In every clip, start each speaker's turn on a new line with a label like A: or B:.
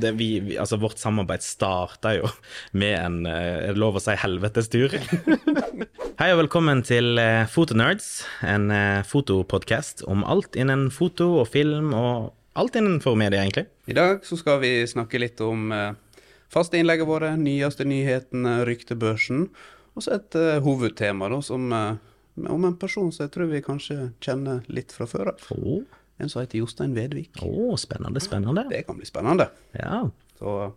A: Det, vi, vi, altså, vårt samarbeid starta jo med en eh, er det lov å si helvetes tur. Hei og velkommen til eh, Fotonerds, en eh, fotopodkast om alt innen foto og film og alt innenfor media, egentlig.
B: I dag så skal vi snakke litt om faste innleggene våre, nyeste nyhetene, ryktebørsen, og så et uh, hovedtema da, som, uh, om en person som jeg tror vi kanskje kjenner litt fra før av.
A: Å,
B: En som heter Jostein Vedvik.
A: å, spennende, spennende.
B: Det kan bli spennende.
A: Ja.
B: Så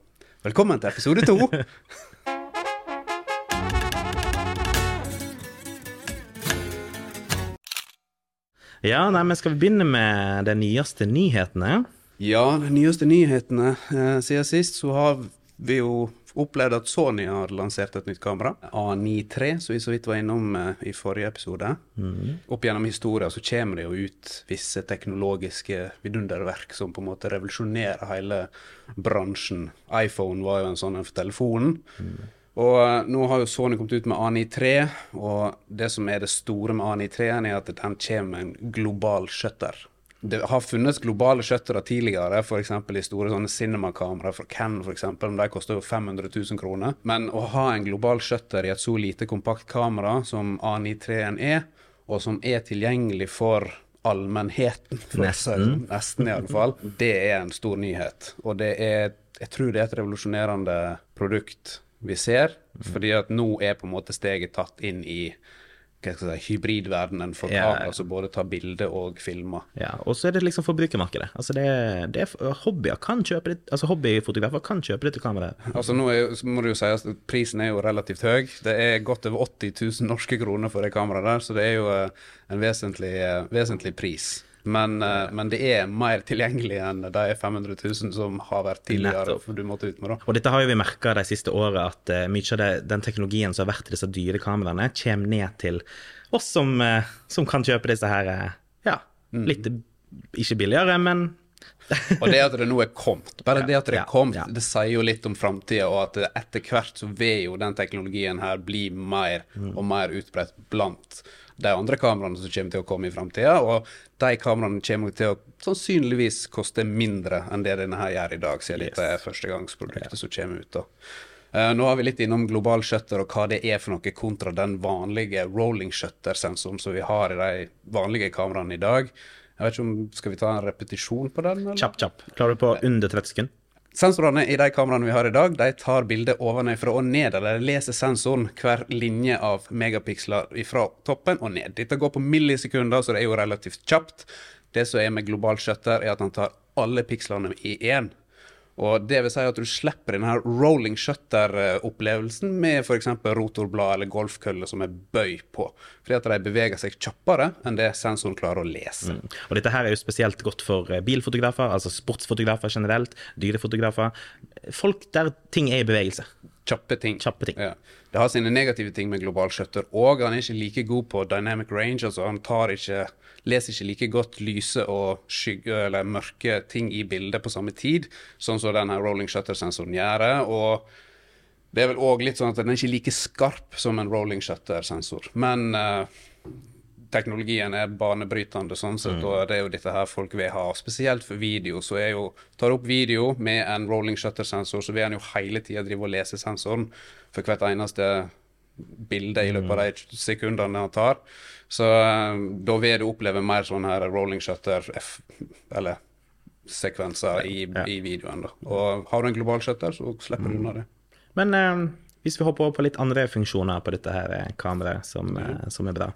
B: velkommen til episode to.
A: ja, nei, men skal vi begynne med de nyeste nyhetene?
B: ja, de nyeste nyhetene. Eh, siden sist så har vi jo opplevd at Sony har lansert et nytt kamera. A93, som vi så vidt var innom eh, i forrige episode. Opp gjennom historien så kommer det jo ut visse teknologiske vidunderverk som på en måte revolusjonerer hele bransjen. iPhone var jo en sånn en for telefonen. Og eh, nå har jo Sony kommet ut med A93, og det som er det store med A93-en, er at den kommer med en global shutter. Det har funnes globale shuttere tidligere, f.eks. i store sånne cinemakamera fra Cannon f.eks. Men de koster jo 500 000 kroner. Men å ha en global shutter i et så lite kompakt kamera som A93-en er, og som er tilgjengelig for allmennheten, for nesten i alle fall, det er en stor nyhet. Og det er, jeg tror det er et revolusjonerende produkt vi ser, fordi at nå er på en måte steget tatt inn i si, hybridverdenen for
A: Ja.
B: altså både tar bilder og filmer.
A: Ja, og så er det liksom forbrukermarkedet. Altså det, det er hobbyer kan kjøpe det, altså hobbyfotografer kan kjøpe dette kameraet.
B: Altså nå er må du jo si at Prisen er jo relativt høy. Det er godt over 80 000 norske kroner for det kameraet der, så det er jo eh, en vesentlig, eh, vesentlig pris. Men, eh, men det er mer tilgjengelig enn de 500 000 som har vært tidligere.
A: Nettopp.
B: For du måtte ut med da.
A: Og dette har jo vi merka de siste åra, at eh, mye av det, den teknologien som har vært i disse dyre kameraene, kommer ned til oss som, eh, som kan kjøpe disse her ja, litt ikke billigere, men
B: Og det at det nå er kommet, bare det at det er kommet,
A: ja.
B: det sier jo litt om framtida, og at etter hvert så vil jo den teknologien her bli mer
A: Mm.
B: og mer utbredt blant de andre kameraene som kommer til å komme i framtida. Og de kameraene kommer til å sannsynligvis koste mindre enn det denne her gjør i dag, siden dette er førstegangsproduktet som kommer ut. da. Eh, nå har vi litt innom global shutter og hva det er for noe kontra den vanlige rolling shutter-sensoren som vi har i de vanlige kameraene i dag. Jeg vet ikke om, Skal vi ta en repetisjon på den? eller?
A: kjapp, kjapp. Klarer du på under 30 sekunder?
B: Sensorene i de kameraene vi har i dag, de tar bildet ovenfra og ned. Eller leser sensoren hver linje av megapiksler fra toppen og ned. Dette går på millisekunder, så det er jo relativt kjapt. Det som er med global shutter, er at han tar alle pikslene i én. Og det vil si at du slipper denne rolling shutter-opplevelsen med f.eks. rotorblad eller golfkølle som er bøy på. Fordi at de beveger seg kjappere enn det sensoren klarer å lese.
A: Og dette her er jo spesielt godt for eh, bilfotografer, altså sportsfotografer generelt, dyrefotografer. Folk der ting er i bevegelse.
B: Kjappe ting.
A: Kjappe ting.
B: Ja. Det har sine negative ting med global shutter, og han er ikke like god på dynamic range. altså Han tar ikke, leser ikke like godt lyse og skygge eller mørke ting i bildet på samme tid, sånn som denne rolling shutter-sensoren gjør. Og det er vel òg litt sånn at den er ikke like skarp som en rolling shutter-sensor. Men eh, teknologien er banebrytende sånn sett, og det er jo dette her folk vil ha. Spesielt for video, så er jo Tar du opp video med en rolling shutter-sensor, så vil han jo hele tida drive og lese sensoren for hvert eneste bilde i løpet av de sekundene han tar. Så eh, da vil du oppleve mer sånn her rolling shutter F, eller sekvenser i, i videoen. da. Og har du en global shutter, så slipper du unna det.
A: Men um hvis vi hopper over på litt andre funksjoner på dette her eh, kameraet, som, mm. som er bra.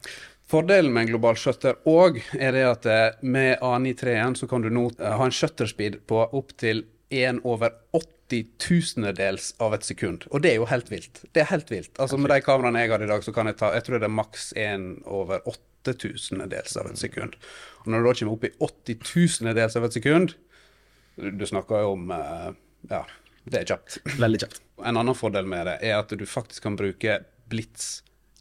B: Fordelen med en global shutter òg er det at eh, med A93-en så kan du nå eh, ha en shutterspeed på opptil 1 over 80 tusendedels av et sekund. Og det er jo helt vilt. Det er helt vilt. Altså Med de kameraene jeg har i dag, så kan jeg ta Jeg tror det er maks 1 over 8 tusendedels av et sekund. Og når du da kommer opp i 80 tusendedels av et sekund Du, du snakker jo om eh, Ja, det er kjapt.
A: Veldig kjapt.
B: En annen fordel med det er at du faktisk kan bruke blits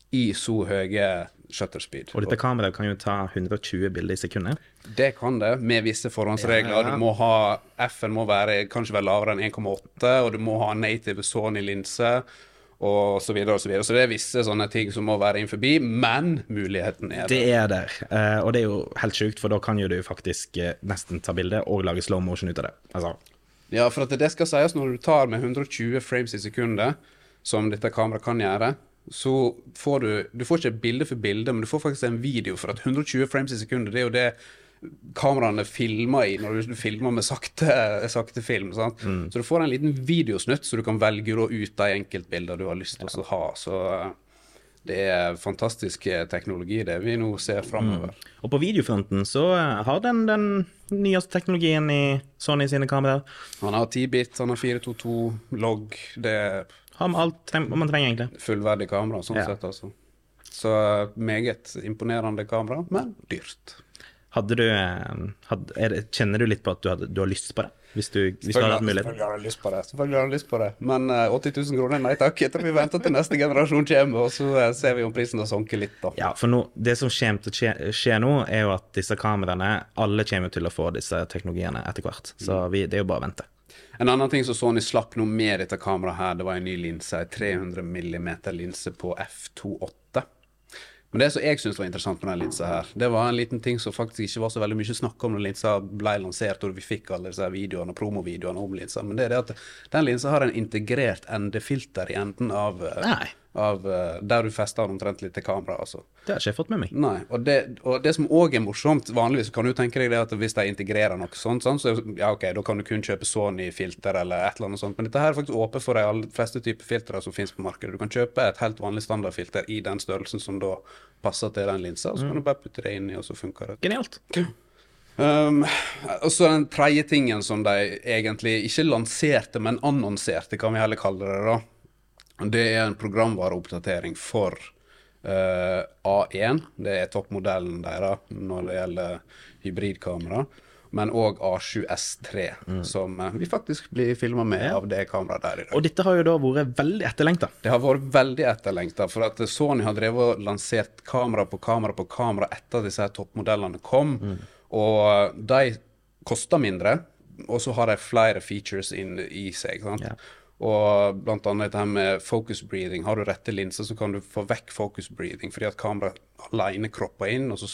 B: i så høye shutterspeed.
A: Og dette kameraet kan jo ta 120 bilder i sekundet.
B: Det kan det, med visse forhåndsregler.
A: Ja, ja.
B: Du må ha F-en må være, kanskje være lavere enn 1,8, og du må ha native Sony-linse, og så videre og så videre. Så det er visse sånne ting som må være inn forbi, men muligheten er der.
A: Det er der, eh, og det er jo helt sjukt, for da kan jo du faktisk eh, nesten ta bilde og lage slow motion ut av det. Altså,
B: Ja, for at det skal sies når du tar med 120 frames i sekundet, som dette kameraet kan gjøre, så får du Du får ikke bilde for bilde, men du får faktisk en video. For at 120 frames i sekundet, det er jo det kameraene filmer i når du filmer med sakte, sakte film. Mm. Så du får en liten videosnutt, så du kan velge ut de enkeltbilder du har lyst til ja. å ha. Så eh, det er fantastisk teknologi, det vi nå ser framover. Mm.
A: Og på videofronten så eh, har den den nyeste teknologien i Sony sine kameraer.
B: Han har 10-bit, han har 422 logg. Det
A: har man alt man trenger, egentlig.
B: Fullverdig kamera, sånn ja. sett, altså. Så eh, meget imponerende kamera, men dyrt.
A: Hadde du hadde, er, Kjenner du litt på at du, hadde, du har lyst på det? Hvis du, hvis du hadde hatt mulighet?
B: Selvfølgelig har jeg lyst på det. Selvfølgelig har jeg lyst på det. Men uh, 80 000 kroner, nei takk. Jeg tror vi venter til neste generasjon kommer, og så uh, ser vi om prisen har sunket litt, da.
A: Ja, for nå, det som kommer til å skje, skje, nå, er jo at disse kameraene Alle kommer til å få disse teknologiene etter hvert. Så vi, det er jo bare å vente.
B: En annen ting som Sony slapp noe med dette kameraet her, det var en ny linse. En 300 mm linse på f2.8. Men det som jeg syns var interessant med den linsa her, det var en liten ting som faktisk ikke var så veldig mye snakk om når linsa ble lansert og vi fikk alle disse videoene, og promovideoene om linsa, men det er det at den linsa har en integrert endefilter i enden av eh, Nei av uh, der du fester den omtrent litt til kamera. Altså.
A: Det har ikke jeg fått med meg.
B: Nei, og det, og det som òg er morsomt, vanligvis kan du tenke deg det at hvis de integrerer noe sånt, sånn, så ja, ok, da kan du kun kjøpe Sony-filter eller et eller annet sånt, men dette her er faktisk åpent for de fleste typer filtre som finnes på markedet. Du kan kjøpe et helt vanlig standardfilter i den størrelsen som da passer til den linsa, og så kan du bare putte det inn i, og så funker det.
A: Genialt.
B: Um, og så den tredje tingen som de egentlig ikke lanserte, men annonserte, kan vi heller kalle det. da det er en programvareoppdatering for uh, eh, A1. Det er toppmodellen deres når det gjelder hybridkamera. Men òg A7S3, mm. som uh, vi faktisk blir filma med ja. av det kameraet der i dag.
A: Og dette har jo da vært veldig etterlengta?
B: Det har vært veldig etterlengta. For at Sony har drevet og lansert kamera på kamera på kamera etter at disse toppmodellene kom. Mm. Og de koster mindre, og så har de flere features inn i seg. sant? Ja. Og blant annet dette her med focus breathing. Har du rette linser, så kan du få vekk focus breathing, fordi at kameraet alene kropper inn, og så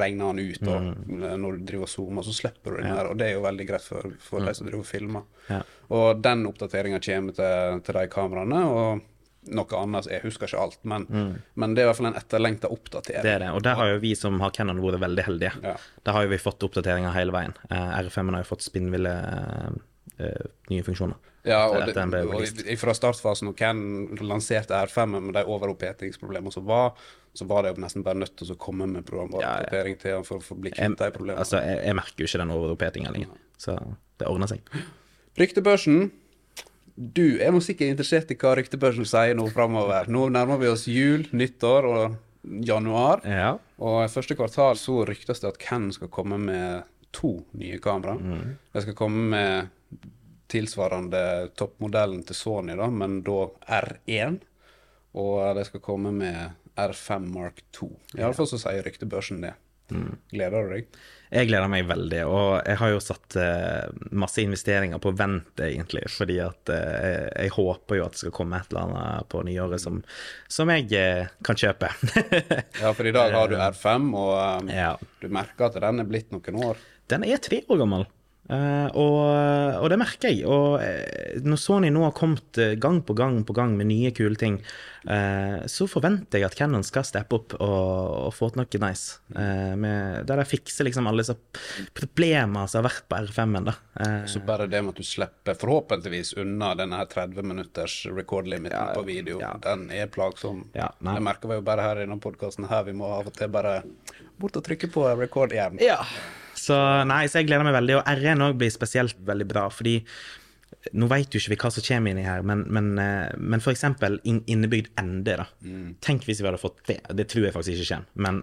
B: regner han ut. Og mm. når du driver og zoomer, så slipper du den ja. her. Og det er jo veldig greit for, for mm. de som driver og filmer. Ja. Og den oppdateringa kommer til, til, de kameraene. og noe annet, Jeg husker ikke alt, men, mm. men det er i hvert fall en etterlengta oppdatering.
A: Det er det, og der har jo vi som har Canon vært veldig heldige. Ja. Der har jo vi fått oppdateringer hele veien. Uh, R5 har jo fått spinnville uh, uh, nye funksjoner.
B: Ja, og, det, og fra startfasen når Ken lanserte R5 med de overopphetingsproblemene som var, så var det nesten bare nødt til å komme med programoppdatering ja, ja. til for, å bli kvitt de problemene.
A: Altså, jeg, jeg, merker jo ikke den overopphetinga lenger, så det ordner seg.
B: Ryktebørsen. Du er nå sikkert interessert i hva ryktebørsen sier nå framover. Nå nærmer vi oss jul, nyttår og januar. Ja. Og i første kvartal så ryktes det at Ken skal komme med to nye kamera. Mm. De skal komme med tilsvarende toppmodellen til Sony, da, men da R1. Og de skal komme med R5 Mark 2. Iallfall så sier ryktebørsen det. Mm. Gleder du deg?
A: Jeg gleder meg veldig, og jeg har jo satt uh, masse investeringer på vent, egentlig. Fordi at uh, jeg, jeg, håper jo at det skal komme et eller annet på nyåret som, som jeg uh, kan kjøpe.
B: ja, for i dag har du R5, og um, ja. du merker at den er blitt noen år?
A: Den er tre år gammel. Uh, og, og, det merker jeg. Og uh, når Sony nå har kommet uh, gang på gang på gang med nye, kule ting, så forventer jeg at Cannon skal steppe opp og, og få til noe nice. Med, der de fikser liksom alle disse problemene som har vært på R5-en. da.
B: så bare det med at du slipper forhåpentligvis unna denne her 30 minutters record-limiten ja, på video, ja. den er plagsom. Ja, det merker vi jo bare her i denne podkasten her. Vi må av og til bare bort og trykke på record igjen.
A: Ja. Så nei, så jeg gleder meg veldig. Og R1 òg blir spesielt veldig bra, fordi nå vet jo ikke vi hva som kommer inni her, men, men, eh, men f.eks. innebygd ND. da. Mm. Tenk hvis vi hadde fått det. Det tror jeg faktisk ikke kommer. Men,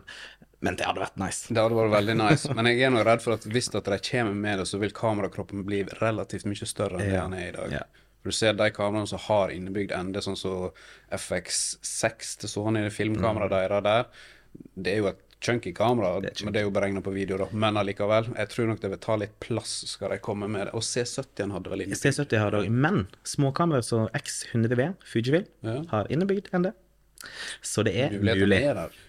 A: men, det hadde vært nice.
B: Det hadde vært veldig nice. Men jeg er nå redd for at hvis at de kommer med det, så vil kamerakroppen bli relativt mye større enn ja. det den er i dag. Ja. For Du ser de kameraene som har innebygd ND, sånn som FX6 til Sony, filmkameraet mm. deres der. Det er jo et chunky kamera, det men det er jo beregna på video, da. Men allikevel, jeg tror nok det vil ta litt plass, skal de komme med det. Og C70 hadde vel
A: innebygd. C70 har det òg, men småkamera som X100V Fujifilm ja. har innebygd enn det. Så det er mulig.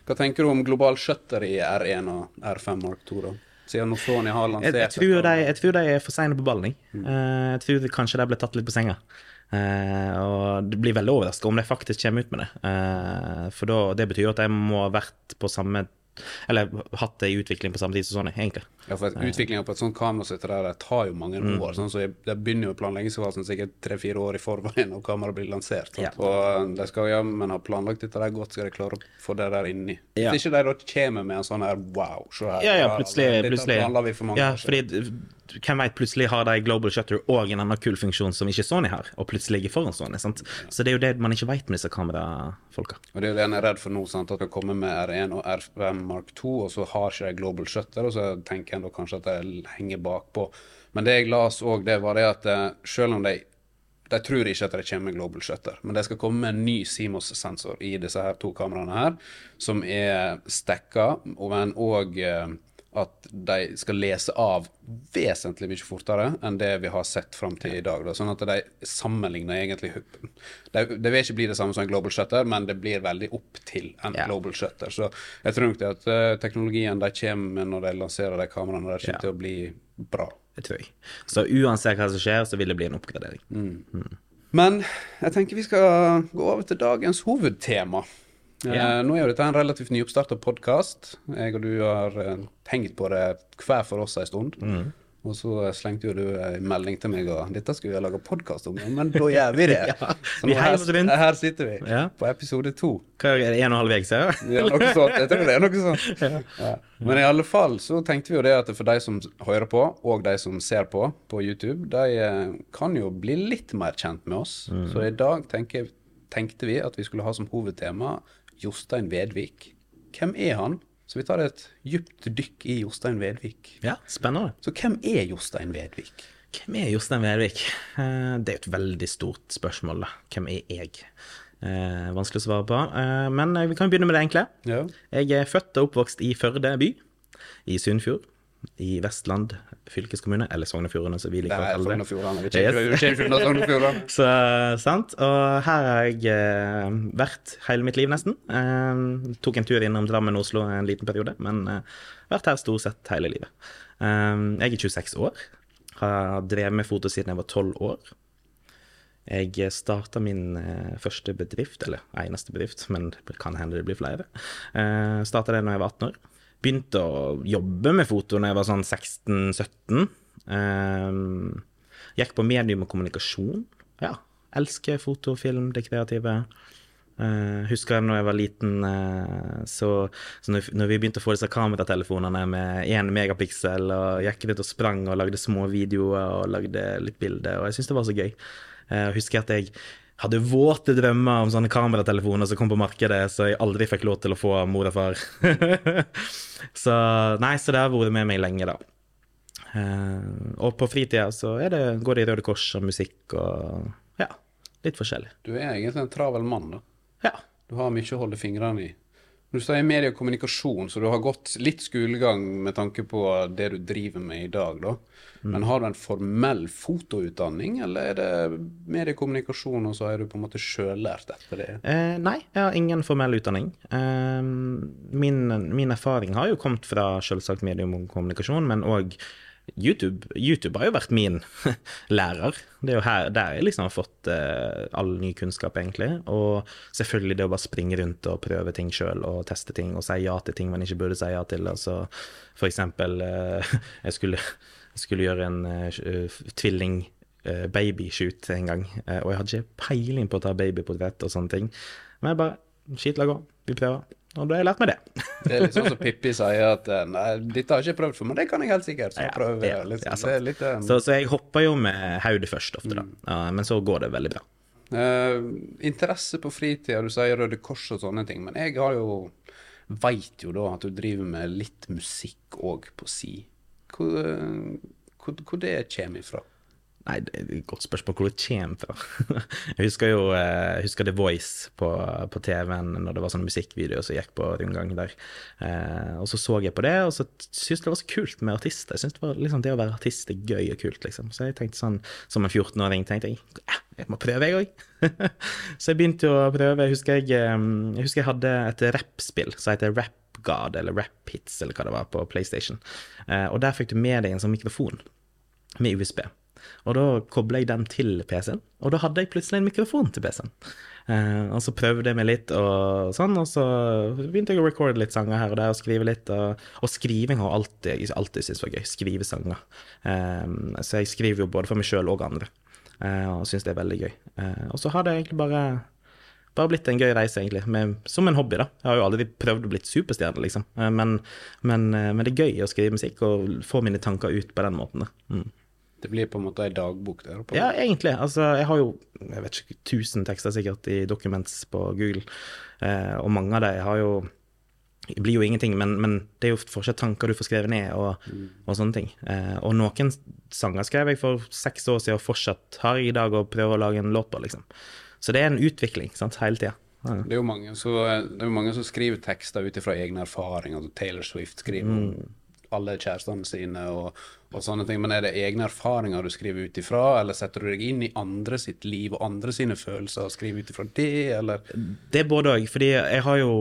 B: Hva tenker du om global shutter i R1 og R5 Mark 2, da? Siden Sony har
A: Jeg,
B: lansert
A: jeg, tror de, jeg tror de er for seine på ballen. jeg. Eh, jeg tror kanskje de ble tatt litt på senga. Uh, og det blir veldig overraska om de faktisk kommer ut med det. Uh, for da, det betyr jo at de må ha vært på samme Eller hatt det i utvikling på samme tid som Sony, egentlig.
B: Ja, for Utviklinga på et sånt kamerasett tar jo mange
A: Mm.
B: år. Sånn, så De begynner jo planleggingsfasen sikkert tre-fire år i forveien når kameraet blir lansert.
A: Ja.
B: Og de skal jammen ha planlagt dette der godt, skal de klare å få det der inni.
A: Ja.
B: Hvis ikke de da kommer med en sånn her wow, se her.
A: Ja, ja, plutselig,
B: dette
A: plutselig
B: planla vi for mange
A: Ja,
B: år siden.
A: Hvem vet, plutselig har de Global Shutter og en annen kul funksjon som ikke Sony har, og plutselig ligger foran Sony. sant? Så det er jo det man ikke vet med disse kamerafolka.
B: Og det er jo det en er redd for nå, sant? at det kommer med R1 og R5 Mark 2, og så har ikke de Global Shutter, og så tenker en da kanskje at de henger bakpå. Men det jeg las òg, det var det at eh, selv om de de tror ikke at det kommer med Global Shutter, men de skal komme med en ny CMOS-sensor i disse her to kameraene her, som er stacka, men òg at de skal lese av vesentlig mye fortere enn det vi har sett fram til i dag. Da. Sånn at de sammenligner egentlig Det de vil ikke bli det samme som en Global Shutter, men det blir veldig opp til en
A: Ja.
B: Global Shutter. Så jeg tror nok det at uh, teknologien de kommer med når de lanserer de kameraene, det kommer
A: Ja.
B: til å bli bra.
A: Det tror jeg. Så uansett hva som skjer, så vil det bli en oppgradering.
B: Men jeg tenker vi skal gå over til dagens hovedtema. Eh, nå er jo dette en relativt nyoppstarta podkast. Jeg og du har hengt tenkt på det hver for oss en stund. Og så slengte jo du en melding til meg og 'dette skulle vi ha laga podkast om', men da gjør vi det.
A: Ja,
B: Så
A: vi
B: her, her sitter vi,
A: Ja.
B: på episode to.
A: Hva er det, en og en halv uke siden?
B: Ja, noe sånt. Jeg tror det er noe sånt. Ja. Men i alle fall så tenkte vi jo det at for de som hører på, og de som ser på på YouTube, de eh, kan jo bli litt mer kjent med oss. Så i dag tenker, tenkte vi at vi skulle ha som hovedtema Jostein Vedvik. Hvem er han? Så vi tar et dypt dykk i Jostein Vedvik.
A: Ja, spennende.
B: Så hvem er Jostein Vedvik?
A: Hvem er Jostein Vedvik? Eh, Det er et veldig stort spørsmål. Hvem er jeg? Eh, vanskelig å svare på. Eh, men vi kan begynne med det enkle.
B: Ja.
A: Jeg er født og oppvokst i Førde by, i Sunnfjord, i Vestland fylkeskommune, eller Sogn og Fjordane, som vi liker å kalle det.
B: Vi
A: Yes.
B: Sogn og Fjordane.
A: Så sant. Og her har jeg eh, vært hele mitt liv, nesten. Eh, tok en tur innom Drammen og Oslo en liten periode, men eh, vært her stort sett hele livet. Eh, jeg er 26 år. Har drevet med foto siden jeg var 12 år. Jeg starta min eh, første bedrift, eller eneste bedrift, men det kan hende det blir flere. Uh, starta det når jeg var 18 år. Begynte å jobbe med foto da jeg var sånn 16-17. Eh, gikk på medium og kommunikasjon. Ja, elsker foto, film, det kreative. Uh, husker jeg når jeg var liten, uh, så, så når, når vi begynte å få disse kameratelefonene med én megapiksel, og gikk rundt og sprang og lagde små videoer og lagde litt bilder, og jeg syntes det var så gøy. Eh, Jeg husker at jeg hadde våte drømmer om sånne kameratelefoner som kom på markedet, så jeg aldri fikk lov til å få av mor og far. så nei, så det har vært med meg lenge, da. Eh, og på fritida så det, går det i Røde Kors og musikk og ja, litt forskjellig.
B: Du er egentlig en travel mann, da.
A: Ja.
B: Du har mye å holde fingrene i. Du sier medie og kommunikasjon, så du har gått litt skolegang med tanke på det du driver med i dag, da. Men har du en formell fotoutdanning, eller er det mediekommunikasjon, og så er du på en måte sjøllært etter det?
A: Eh, nei, jeg har ingen formell utdanning. Eh, min, min erfaring har jo kommet fra selvsagt medium og kommunikasjon, men òg YouTube. YouTube har jo vært min lærer. Det er jo her, der jeg liksom har fått uh, all ny kunnskap, egentlig. Og selvfølgelig det å bare springe rundt og prøve ting sjøl og teste ting og si ja til ting man ikke burde si ja til. Altså for eksempel uh, jeg, skulle, jeg skulle gjøre en uh, tvilling uh, babyshoot en gang, og jeg hadde ikke peiling på å ta babyportrett og sånne ting. Men jeg bare Skit, la gå. Vi prøver. Og da har jeg lært meg det.
B: Det er litt sånn som Pippi sier at eh, nei, dette har jeg ikke prøvd for, men det kan jeg helt sikkert. Så
A: Ja, ja.
B: Liksom.
A: ja,
B: det er litt, um...
A: Så, så jeg hopper jo med hodet først ofte, da. Ja, men så går det veldig bra.
B: Uh, interesse på fritida, du sier Røde Kors og sånne ting, men jeg har jo Veit jo da at du driver med litt musikk òg på si. Hvor, eh, hvor, hvor det kommer ifra?
A: Nei, det er et godt spørsmål hvor det kommer fra. Jeg husker jo eh, jeg husker The Voice på, på TV-en når det var sånne musikkvideoer som gikk på rundgang der. Eh, og så så jeg på det, og så syntes det var så kult med artister. Jeg synes det, var, liksom, det å være artist er gøy og kult, liksom. Så jeg tenkte sånn, som en 14-åring tenkte jeg jeg må prøve, jeg òg. så jeg begynte å prøve. Jeg husker jeg, eh, jeg husker jeg hadde et rappspill som heter Rap God eller Rap Hits eller hva det var på PlayStation. Og der fikk du med deg en sånn mikrofon med USB. Og da kobla jeg den til PC-en, og da hadde jeg plutselig en mikrofon til PC-en. Eh, og så prøvde jeg meg litt, og sånn, og så begynte jeg å recorde litt sanger her og der, og skrive litt. Og, og skriving har alltid, jeg alltid syntes var gøy. Skrive sanger. Eh, så jeg skriver jo både for meg sjøl og andre, eh, og syns det er veldig gøy. Eh, og så har det egentlig bare bare blitt en gøy reise, egentlig, med, som en hobby, da. Jeg har jo aldri prøvd å bli superstjerne, liksom, eh, men, men, eh, men, det er gøy å skrive musikk og få mine tanker ut på den måten. da. Mm.
B: Det blir på en måte ei dagbok der?
A: oppe? Ja, egentlig. Altså, jeg har jo jeg vet ikke, 1000 tekster sikkert i Documents på Google, eh, og mange av dem har jo blir jo ingenting, men, men, det er jo fortsatt tanker du får skrevet ned, og, mm. og sånne ting. Eh, og noen sanger skrev jeg for seks år siden, og fortsatt har jeg i dag å prøve å lage en låt på, liksom. Så det er en utvikling sant, hele tida.
B: Ja. Det, er jo mange, så, det er jo mange som skriver tekster ut ifra egne erfaringer. Altså Taylor Swift skriver mm. alle kjærestene sine og, og, sånne ting. Men er det egne erfaringer du skriver ut ifra, eller setter du deg inn i andre sitt liv og andre sine følelser og skriver ut ifra det, eller?
A: Det er både òg, fordi jeg har jo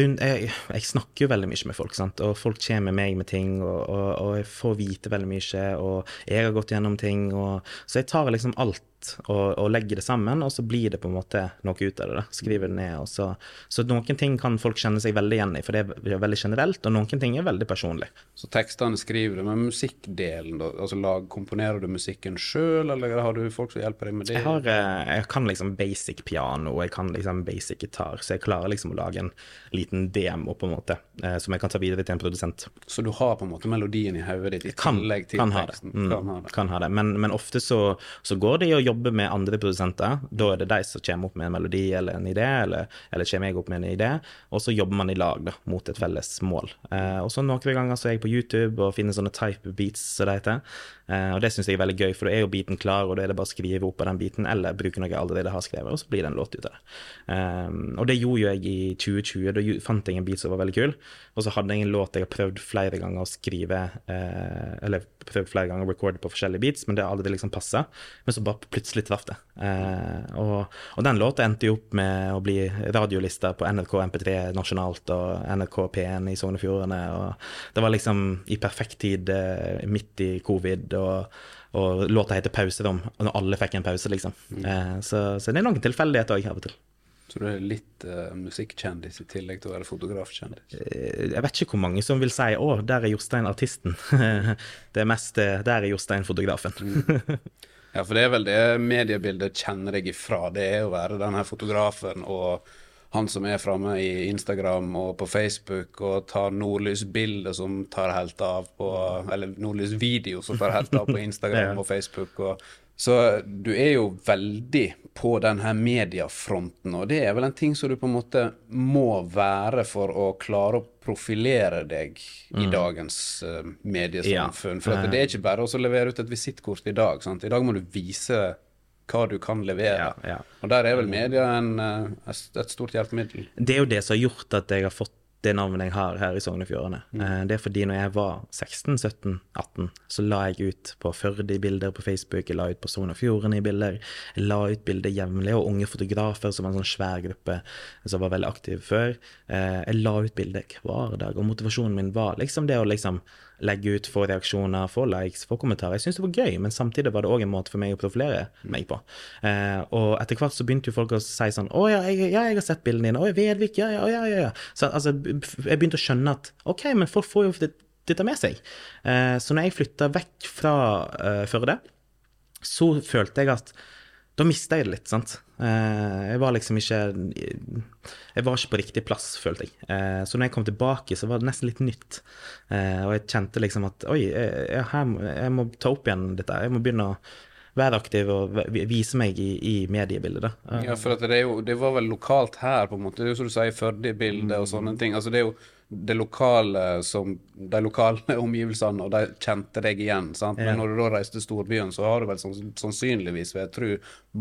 A: rundt, jeg, jeg, snakker jo veldig mye med folk, sant? og folk kommer med meg med ting, og, og, og jeg får vite veldig mye, og jeg har gått gjennom ting, og, så jeg tar liksom alt og, og, legger det sammen, og så blir det på en måte noe ut av det. da, Skriver det ned. Så, så noen ting kan folk kjenne seg veldig igjen i, for det er veldig generelt, og noen ting er veldig personlig.
B: Så tekstene skriver du, men musikkdelen, da? altså lag, Komponerer du musikken sjøl, eller har du folk som hjelper deg med det?
A: Jeg, har, eh, jeg kan liksom basic piano, og jeg kan liksom basic gitar, så jeg klarer liksom å lage en liten demo, på en måte, eh, som jeg kan ta videre til en produsent.
B: Så du har på en måte melodien i hodet ditt i tillegg til
A: kan teksten? Ha mm, kan ha det. Kan ha det. Men, men ofte så, så går det i å jobbe med andre produsenter. Da er det de som kommer opp med en melodi eller en idé, eller, eller kommer jeg opp med en idé, og så jobber man i lag da, mot et felles mål. Eh, og så noen ganger så er jeg på YouTube og finner sånne type beats, som det heter. Eh, og det syns jeg er veldig gøy, for da er jo biten klar, og da er det bare å skrive opp av den biten, eller bruke noe jeg allerede har skrevet, og så blir det en låt ut av det. Eh, og det gjorde jo jeg i 2020. Da fant jeg en beat som var veldig kul, og så hadde jeg en låt jeg har prøvd flere ganger å skrive, eh, eller prøvd flere ganger å recorde på forskjellige beats, men det har aldri liksom passa. Men så bare plutselig traff det. Eh, og, og, den låta endte jo opp med å bli radiolista på NRK MP3 nasjonalt og NRK P1 i Sogn og Fjordane. Og det var liksom i perfekt tid eh, midt i covid, og, og låta heter 'Pauserom', og når alle fikk en pause, liksom. Mm. Eh, så, så, det er noen tilfeldigheter òg av og til.
B: Så du er litt uh, musikkjendis i tillegg til å være fotografkjendis?
A: Eh, jeg vet ikke hvor mange som vil si 'Å, der er Jostein artisten'. det er mest 'Der er Jostein fotografen'.
B: mm. Ja, for det er vel det mediebildet kjenner deg ifra. Det er å være denne fotografen og han som er framme i Instagram og på Facebook og tar nordlysbilder som tar helt av på Eller nordlysvideo som tar helt av på Instagram og Facebook. Og, så du er jo veldig på denne mediefronten, og det er vel en ting som du på en måte må være for å klare å profilere deg i mm. dagens uh, mediesamfunn. Ja. For det er ikke bare å levere ut et visittkort i dag. Sant? I dag må du vise hva du kan levere. Ja, ja. Og der er vel media en, eh, et stort hjelpemiddel.
A: Det er jo det som har gjort at jeg har fått det navnet jeg har her i Sogn og Fjordane. Mm. Eh, det er fordi når jeg var 16-17-18, så la jeg ut på Førde-bilder på Facebook, jeg la ut på Sogn og Fjordane-bilder, jeg la ut bilder jevnlig, og Unge Fotografer, som var en sånn svær gruppe som var veldig aktiv før. Eh, jeg la ut bilder hver dag, og motivasjonen min var liksom det å liksom legge ut, få reaksjoner, få likes, få kommentarer. Jeg syntes det var gøy, men samtidig var det òg en måte for meg å profilere meg på. Eh, og etter hvert så begynte jo folk å si sånn Å ja, jeg, ja, jeg har sett bildene dine. Å, Vedvik, ja, ja, ja, ja. Så altså, jeg begynte å skjønne at OK, men folk får jo dette med seg. Eh, så når jeg flytta vekk fra uh, Førde, så følte jeg at da mista jeg det litt, sant. Eh, jeg var liksom ikke Jeg var ikke på riktig plass, følte jeg. Eh, så når jeg kom tilbake, så var det nesten litt nytt. Eh, og jeg kjente liksom at oi, jeg, jeg må ta opp igjen dette. Jeg må begynne å være aktiv og vise meg i, i mediebildet.
B: Da. Ja, for det, jo, det, var vel lokalt her, på en måte. Det er jo som du sier, Førde-bildet og sånne ting. Altså, det er jo det lokale som de lokale omgivelsene, og de kjente deg igjen. sant? Men når du da reiste til storbyen, så har du vel sannsynligvis, vil jeg tro,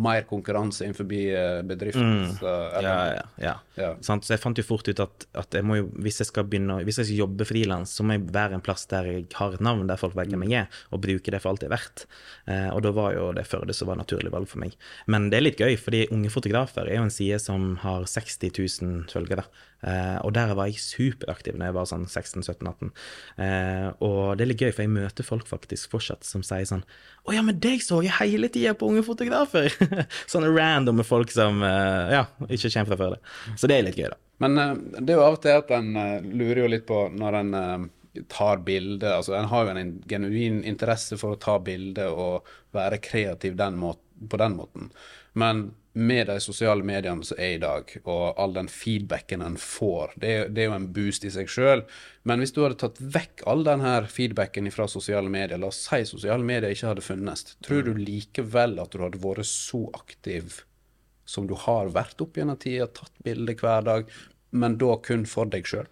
B: mer konkurranse innenfor eh, bedriften. Mm.
A: Ja, ja, ja. ja. Så jeg fant jo fort ut at, at jeg jo, hvis jeg begynne, hvis jeg skal jobbe frilans, så må jeg være en plass der jeg har et navn, der folk vet hvem jeg er, og bruke det for alt det er verdt. Eh, og da var jo det Førde som var naturlig valg for meg. Men det er litt gøy, fordi Unge fotografer er jo en side som har 60 000 følgere. Eh, og der var jeg superaktiv når jeg var sånn 16-17-18. Eh, og det er litt gøy, for jeg møter folk faktisk fortsatt som sier sånn Å ja, men deg så jeg hele tida på Unge fotografer! Sånne randomme folk som eh, ja, ikke kommer fra før det. Så det er litt gøy, da.
B: Men eh, det er jo av og til at en eh, lurer jo litt på når en eh, tar bilde. Altså, en har jo en genuin interesse for å ta bilde og være kreativ den måten, på den måten. Men med de sosiale mediene som er i dag, og all den feedbacken en får, det det er jo en boost i seg sjøl. Men hvis du hadde tatt vekk all den her feedbacken fra sosiale medier, la oss si sosiale medier ikke hadde funnes, tror du likevel at du hadde vært så aktiv som du har vært opp gjennom tida, tatt bilder hver dag, men da kun for deg sjøl?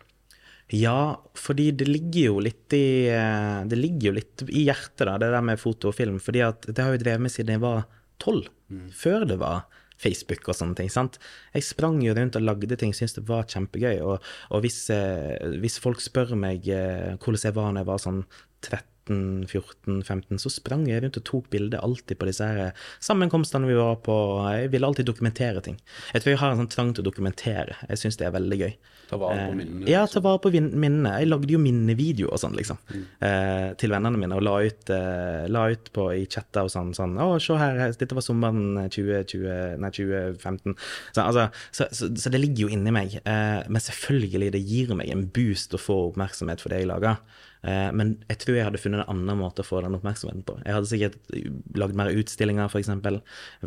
A: Ja, fordi det ligger jo litt i eh, Det ligger jo litt i hjertet, da, det der med foto og film. fordi at det har jo drevet med siden jeg var tolv. Før det var Facebook og sånne ting. sant? Jeg sprang jo rundt og lagde ting, syntes det var kjempegøy. Og, og hvis, eh, hvis folk spør meg eh, hvordan jeg var når jeg var sånn 13-14-15, så sprang jeg rundt og tok bilder alltid på disse her sammenkomstene vi var på. Jeg ville alltid dokumentere ting. Jeg tror jeg har en sånn trang til å dokumentere. Jeg syns det er veldig gøy.
B: Ta vare på
A: Eh,
B: minnene.
A: Ja, ta vare på minnene. Jeg lagde jo minnevideoer og sånn, liksom. Eh, til vennene mine, og la ut, eh, la ut på, i chatter og sånn. sånn 'Å, se her, dette var sommeren 2020, nei, 2015.' Så, altså, så, så, så det ligger jo inni meg. Eh, men selvfølgelig, det gir meg en boost å få oppmerksomhet for det jeg lager. Eh, men jeg tror jeg hadde funnet en annen måte å få den oppmerksomheten på. Jeg hadde sikkert lagd mer utstillinger, f.eks.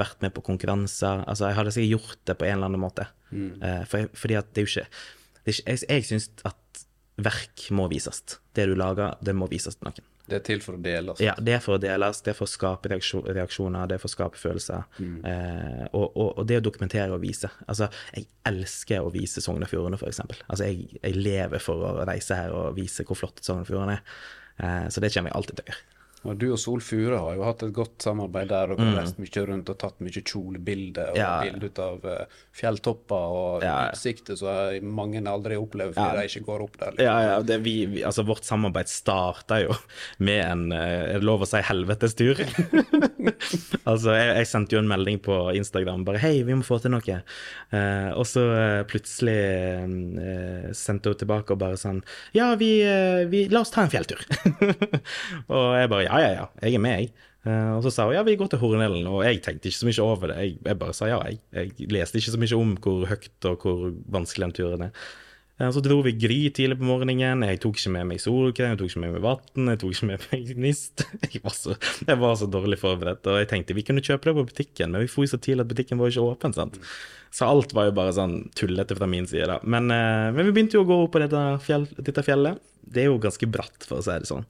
A: Vært med på konkurranser. Altså, jeg hadde sikkert gjort det på en eller annen måte. Eh, for, fordi at det er jo ikke, det er ikke Jeg, jeg syns at verk må vises. Det du lager, det må vises til noen.
B: Det er til for å deles.
A: Ja, det er for å deles, det er for å skape reaksjoner, det er for å skape følelser. Eh, og, og, og det å dokumentere og vise. Altså, jeg elsker å vise Sogn og Fjordane, eksempel. Altså, jeg, jeg lever for å reise her og vise hvor flott Sogn og Fjordane er. Eh, så det kommer jeg alltid til å gjøre.
B: Og du og Sol Fure har jo hatt et godt samarbeid der. og mm. reist mye rundt og tatt mye kjolebilder og.
A: Ja.
B: bilder av uh, fjelltopper og
A: Ja.
B: utsikter som mange aldri opplever fordi
A: Ja.
B: de ikke går opp der. liksom.
A: Ja, ja, det, vi, vi, altså Vårt samarbeid starta jo med en eh, Er det lov å si helvetes tur? altså, jeg, jeg sendte jo en melding på Instagram bare 'Hei, vi må få til noe'. Uh, og så uh, plutselig sendte hun tilbake og bare sånn 'Ja, vi, vi La oss ta en fjelltur'. og jeg bare 'Ja, ja, ja, ja, jeg er med, jeg'. Uh, og så sa hun ja, vi går til Hornellen, og jeg tenkte ikke så mye over det. Jeg, jeg bare sa ja, jeg. Jeg leste ikke så mye om hvor høyt og hvor vanskelig den turen er. Eh, Så dro vi gry tidlig på morgenen. Jeg tok ikke med meg solkrem, jeg tok ikke med meg vann, jeg tok ikke med meg gnist. Jeg var, så, jeg var så dårlig forberedt. Og jeg tenkte vi kunne kjøpe det på butikken, men vi dro så tidlig at butikken var ikke åpen. sant? Så alt var jo bare sånn tullete fra min side. da. Men, eh, men vi begynte jo å gå opp på dette, fjell, dette fjellet. Det er jo ganske bratt, for å si det sånn.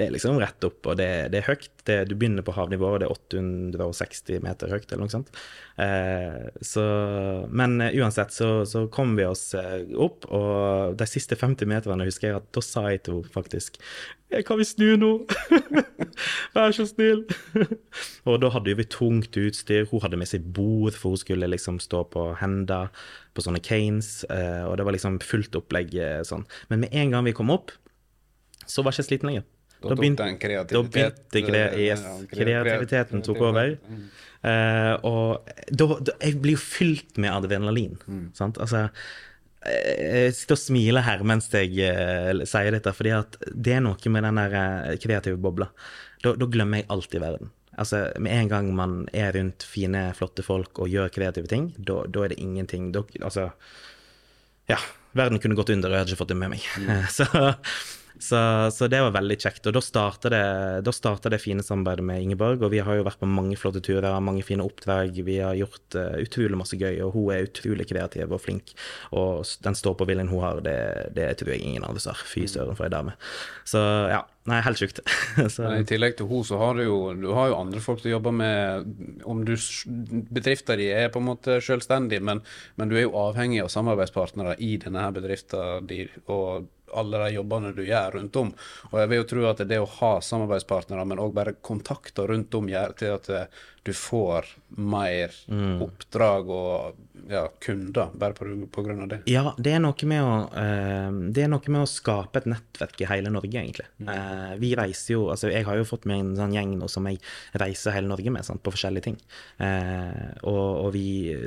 A: Det er liksom rett opp, og det, det er høyt. Det, du begynner på havnivå, og det er 860 meter høyt, eller noe sånt. Eh, så, men eh, uansett så, så kom vi oss eh, opp, og de siste 50 meterne husker jeg at da sa jeg til henne faktisk «Eh, Kan vi snu nå? Vær så snill. og da hadde vi tungt utstyr. Hun hadde med seg bord, for hun skulle liksom stå på hender på sånne canes, eh, og det var liksom fullt opplegg sånn. Men med en gang vi kom opp, så var jeg ikke sliten lenger.
B: Da kreativitet,
A: Da begynte kre
B: eh,
A: yes, kreativiteten tok over.
B: Mm.
A: Eh, og da, da, jeg blir jo fylt med adrenalin.
B: Mm.
A: Sant? Altså, eh, jeg sitter og smiler her mens jeg uh, sier dette, fordi at det er noe med den der kreative bobla. Da, da glemmer jeg alt i verden. Altså, Med en gang man er rundt fine, flotte folk og gjør kreative ting, da, da er det ingenting da, Altså, ja. Verden kunne gått under, og jeg hadde ikke fått det med meg. Så, så, så det var veldig kjekt. Og da starta det, det fine samarbeidet med Ingeborg, og vi har jo vært på mange flotte turer, mange fine oppdrag. Vi har gjort uh, utrolig masse gøy, og hun er utrolig kreativ og flink. Og den stå-på-viljen hun har, det, det tror jeg ingen oss har. Fy søren for ei dame. Så ja, nei, helt sjukt. så,
B: I tillegg til hun, så har du jo, du har jo andre folk du jobber med om du, bedrifta di er på en måte selvstendig, men, men du er jo avhengig av samarbeidspartnere i denne her bedriften din, og alle de jobbene du gjør rundt om. Og jeg vil jo tro at det å ha samarbeidspartnere, men òg bare kontakter rundt om, gjør til at eh, du får mer oppdrag og ja, kunder bare på, på grunn av det.
A: Ja, det er noe med å uh, Det er noe med å skape et nettverk i hele Norge, egentlig. Eh, vi reiser jo Altså, jeg har jo fått med en sånn gjeng nå som jeg reiser hele Norge med, sant, på forskjellige ting. Uh, og, og vi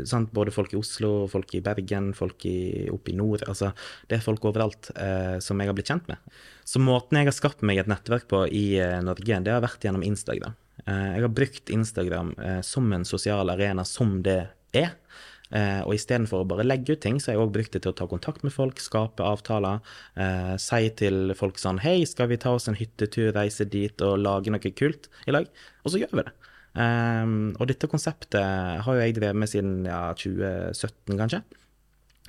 A: sant, Både folk i Oslo, folk i Bergen, folk i, oppe i nord. Altså, det er folk overalt som jeg har blitt kjent med. Så måten jeg har skapt meg et nettverk på i Norge, det har vært gjennom Instagram. Eh, jeg har brukt Instagram eh, som en sosial arena som det er. Eh, og istedenfor å bare legge ut ting, så har jeg òg brukt det til å ta kontakt med folk, skape avtaler. Eh, si til folk sånn Hei, skal vi ta oss en hyttetur, reise dit og lage noe kult i lag? Og så gjør vi det. Eh, og dette konseptet har jo jeg drevet med siden ja, 2017, kanskje.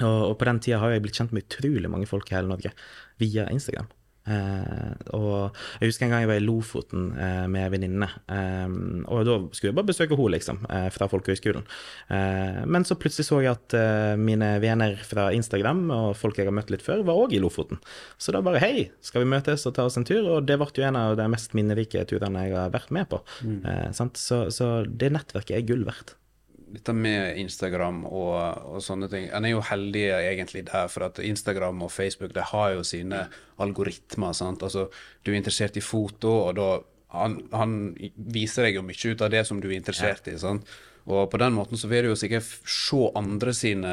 A: Og, og på den tida har jeg blitt kjent med utrolig mange folk i hele Norge via Instagram. Eh, og jeg husker en gang jeg var i Lofoten eh, med en venninne, eh, og da skulle jeg bare besøke henne, liksom, fra folkehøgskolen. Eh, men så plutselig så jeg at mine venner fra Instagram og folk jeg har møtt litt før, var òg i Lofoten. Så da bare hei, skal vi møtes og ta oss en tur? Og det ble jo en av de mest minnerike turene jeg har vært med på. Eh, sant? Så, så det nettverket er gull verdt.
B: Dette med Instagram og, og sånne ting En er jo heldig egentlig der, for at Instagram og Facebook de har jo sine algoritmer. sant? Altså, Du er interessert i foto, og da han, han viser deg jo mye ut av det som du er interessert i. sant? Og på den måten så vil du jo sikkert se andre sine,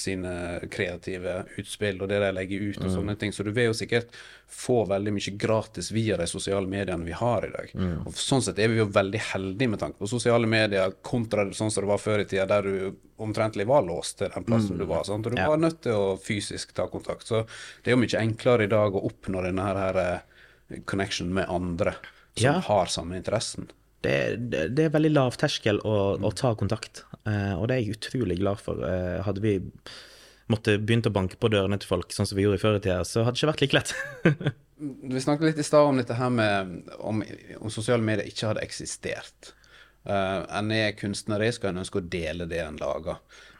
B: sine kreative utspill og det de legger ut og sånne ting. Så du vil jo sikkert få veldig mye gratis via de sosiale mediene vi har i dag. Og sånn sett er vi jo veldig heldige med tanke på sosiale medier kontra sånn som det var før i tida, der du omtrentlig var låst til den plassen du var. Sant? Og du
A: Ja.
B: var nødt til å fysisk ta kontakt. Så det er jo mye enklere i dag å oppnå denne her, her eh, connection med andre som
A: Ja.
B: har samme interessen.
A: Det, det, er veldig lav terskel å, å ta kontakt, eh, og det er jeg utrolig glad for. Eh, hadde vi måtte begynt å banke på dørene til folk, sånn som vi gjorde i før i tida, så hadde det ikke vært like lett.
B: Vi snakket litt i stad om dette her med om, om sosiale medier ikke hadde eksistert. Uh, en er kunstnerisk, og en ønsker å dele det en lager.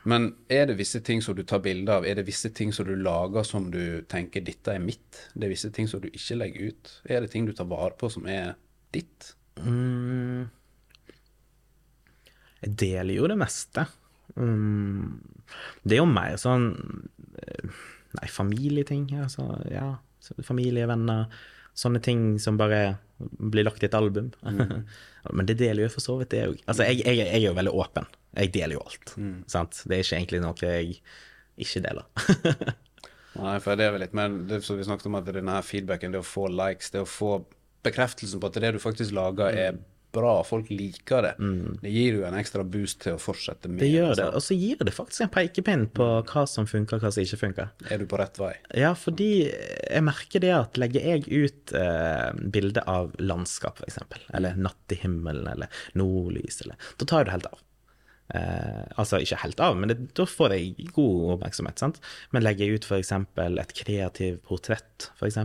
B: Men er det visse ting som du tar bilde av? Er det visse ting som du lager som du tenker 'dette er mitt'? Det er visse ting som du ikke legger ut. Er det ting du tar vare på som er ditt?
A: Mm. Jeg deler jo det meste. Mm. Det er jo mer sånn eh, Nei, familieting. Altså, ja. Familie, venner. Sånne ting som bare blir lagt i et album. Men det deler jo for så vidt det òg. Altså, jeg, jeg, jeg er jo veldig åpen. Jeg deler jo alt. Sant? Det er ikke egentlig noe jeg ikke deler.
B: Nei, for det er vel litt mer det som vi snakket om, at denne her feedbacken, det å få likes, det å få bekreftelsen på at det du faktisk lager, er bra, folk liker det. Det gir jo en ekstra boost til å fortsette med
A: Det gjør det. Og så gir det faktisk en pekepinn på hva som funker, hva som ikke funker.
B: Er du på rett vei?
A: Ja, fordi jeg merker det at legger jeg ut eh, bilde av landskap, f.eks., eller natt i himmelen, eller nordlys, eller Da tar jeg det helt av. Eh, altså ikke helt av, men det, da får jeg god oppmerksomhet. sant? Men legger jeg ut f.eks. et kreativt portrett, f.eks.,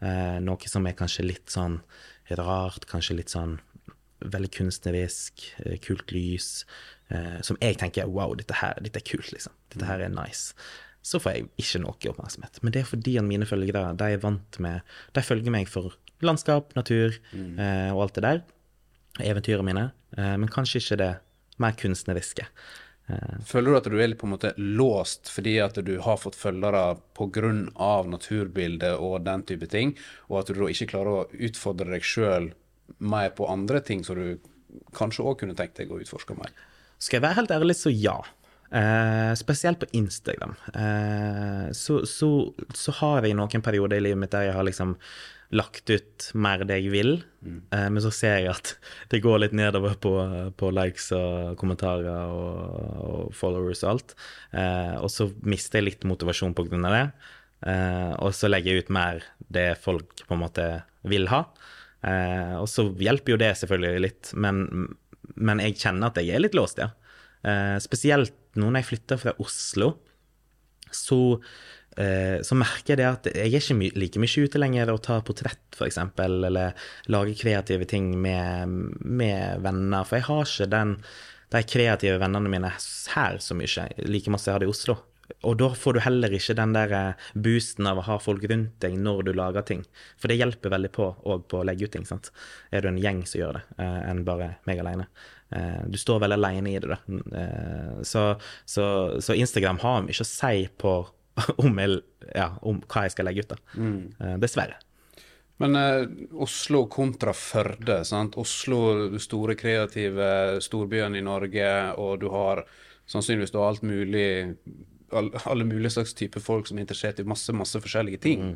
A: noe som er kanskje litt sånn rart, kanskje litt sånn veldig kunstnerisk, eh, kult lys, eh, som jeg tenker wow, dette her dette er kult, liksom. Dette her er nice. Så får jeg ikke noe oppmerksomhet. Men det er fordi mine følgere de er vant med De følger meg for landskap, natur eh, og alt det der. Eventyrene mine. Eh, men kanskje ikke det mer kunstneriske.
B: Føler du at du er litt på en måte låst fordi at du har fått følgere pga. naturbildet og den type ting, og at du da ikke klarer å utfordre deg sjøl mer på andre ting som du kanskje òg kunne tenkt deg å utforske mer?
A: Skal jeg være helt ærlig, så ja. Eh, spesielt på Instagram. Eh, så, så, så har jeg noen perioder i livet mitt der jeg har liksom lagt ut mer det jeg vil, eh, men så ser jeg at det går litt nedover på, på likes og kommentarer og, og followers og alt. Eh, og så mister jeg litt motivasjon av det. Eh, og så legger jeg ut mer det folk på en måte vil ha. Eh, og så hjelper jo det selvfølgelig litt, men, men jeg kjenner at jeg er litt låst, ja. Eh, spesielt nå når jeg flytter fra Oslo, så, eh, så merker jeg det at jeg er ikke my like mye ute lenger og tar portrett, f.eks., eller lager kreative ting med, med venner, for jeg har ikke den, de kreative vennene mine her så mye, like masse jeg hadde i Oslo. Og da får du heller ikke den der eh, boosten av å ha folk rundt deg når du lager ting. For det hjelper veldig på òg på å legge ut ting. sant? Er du en gjeng som gjør det, eh, enn bare meg alene. Eh, Du står veldig alene i det, da. Eh, så, så, så Instagram har mye å si på om, jeg, ja, om hva jeg skal legge ut, da. Mm. dessverre.
B: Men eh, Oslo kontra Førde. sant? Oslo, store kreative storbyen i Norge, og du har sannsynligvis du har alt mulig all, alle mulige slags typer folk som er interessert i masse masse forskjellige ting.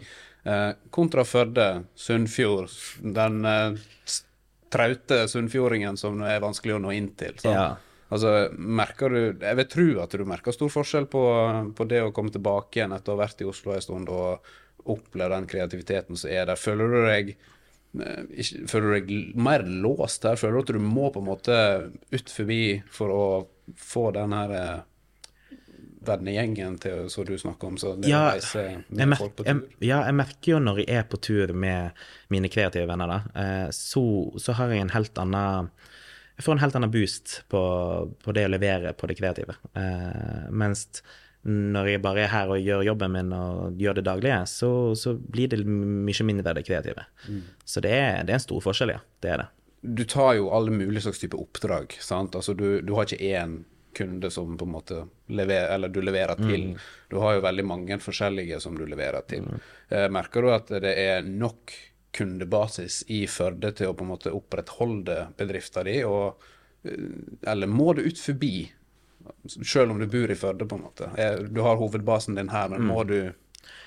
B: Eh, kontra Førde, Sunnfjord, den eh, traute sunnfjordingen som er vanskelig å nå inn til.
A: Ja.
B: Altså, merker du Jeg vil tro at du merker stor forskjell på, på det å komme tilbake igjen etter å ha vært i Oslo en stund og oppleve den kreativiteten som er der. Føler du deg eh, Føler du deg mer låst der? Føler du at du må på en måte ut forbi for å få den her eh, vennegjengen til som du snakker om, så det
A: Ja,
B: å reise med folk på
A: jeg, ja, jeg merker jo når jeg er på tur med mine kreative venner, da, eh, så, så har jeg en helt annen Jeg får en helt annen boost på, på det å levere på det kreative. Eh, mens når jeg bare er her og gjør jobben min og gjør det daglige, så, så blir det mye mindre det kreative. Så det er, det er en stor forskjell, ja. Det er det.
B: du tar jo alle mulige slags type oppdrag. sant? Altså du, du har ikke én kunde som på en måte lever, eller du leverer til. Du har jo veldig mange forskjellige som du leverer til. Eh, merker du at det er nok kundebasis i Førde til å på en måte opprettholde bedriften din, og, eh, eller må du ut forbi? Selv om du bor i Førde, på en måte. Eh, Du har hovedbasen din her, men må du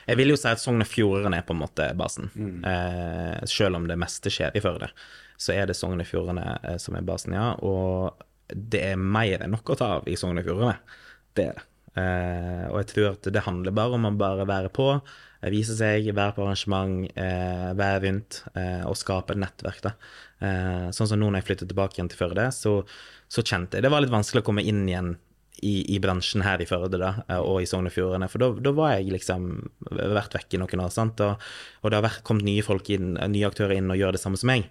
A: Jeg vil jo si at Sogn og Fjordane er på en måte basen. Eh, selv om det meste skjer i Førde, så er det Sogn og Fjordane eh, som er basen, ja. Og det er mer enn nok å ta av i Sogn og Fjordane. Det er det. Eh, og jeg tror at det handler bare om å bare være på, eh, vise seg, være på arrangement, eh, være rundt eh, og skape et nettverk. da. Sånn som nå når jeg flyttet tilbake igjen til Førde, så, så kjente jeg det var litt vanskelig å komme inn igjen i, i bransjen her i Førde da, og i Sogn og Fjordane. For da, var jeg liksom vært vekk i noen år, sant? Og, og det har vært, kommet nye folk inn, nye aktører inn og gjør det samme som meg.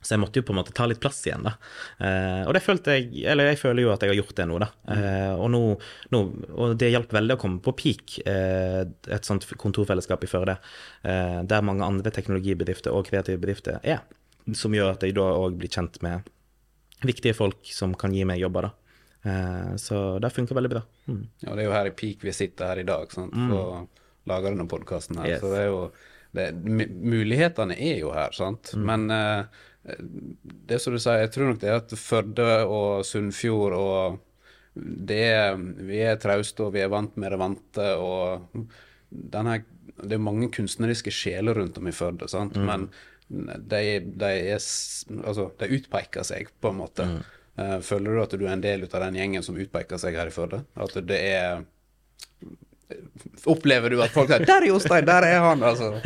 A: Så jeg måtte jo på en måte ta litt plass igjen, da. Eh, og det følte jeg Eller jeg føler jo at jeg har gjort det nå, da. Eh, og, nå, nå, og det hjalp veldig å komme på Peak, eh, et sånt kontorfellesskap i Førde, eh, der mange andre teknologibedrifter og kreative bedrifter er. Som gjør at jeg da òg blir kjent med viktige folk som kan gi meg jobber, da. Eh, så det funker veldig bra. Mm.
B: Ja, det er jo her i peak vi sitter her i dag, sant, for å lage denne podkasten her.
A: Yes.
B: Så det er jo det, Mulighetene er jo her, sant. Men eh, det som du sier, jeg tror nok det er at Førde og Sunnfjord og det er, Vi er trauste, og vi er vant med det vante, og denne, det er mange kunstneriske sjeler rundt om i Førde, sant. Men de, de, er, altså, de utpeker seg, på en måte. Mm. Føler du at du er en del av den gjengen som utpeker seg her i Førde? At det er Opplever du at folk sier 'Der er Jostein! Der er han!' Altså.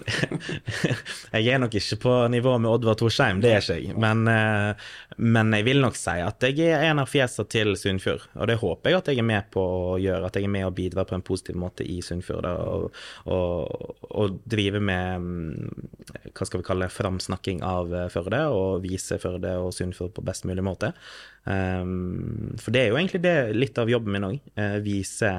A: jeg er nok ikke på nivå med Oddvar Torsheim, det er ikke jeg. Men, eh, men jeg vil nok si at jeg er en av fjesene til Sunnfjord. Og det håper jeg at jeg er med på å gjøre, at jeg er med og bidrar på en positiv måte i Sunnfjord. Og, og, og drive med mm, hva skal vi kalle det, framsnakking av eh, Førde, og vise Førde og Sunnfjord på best mulig måte. Um, for det er jo egentlig det litt av jobben min òg. vise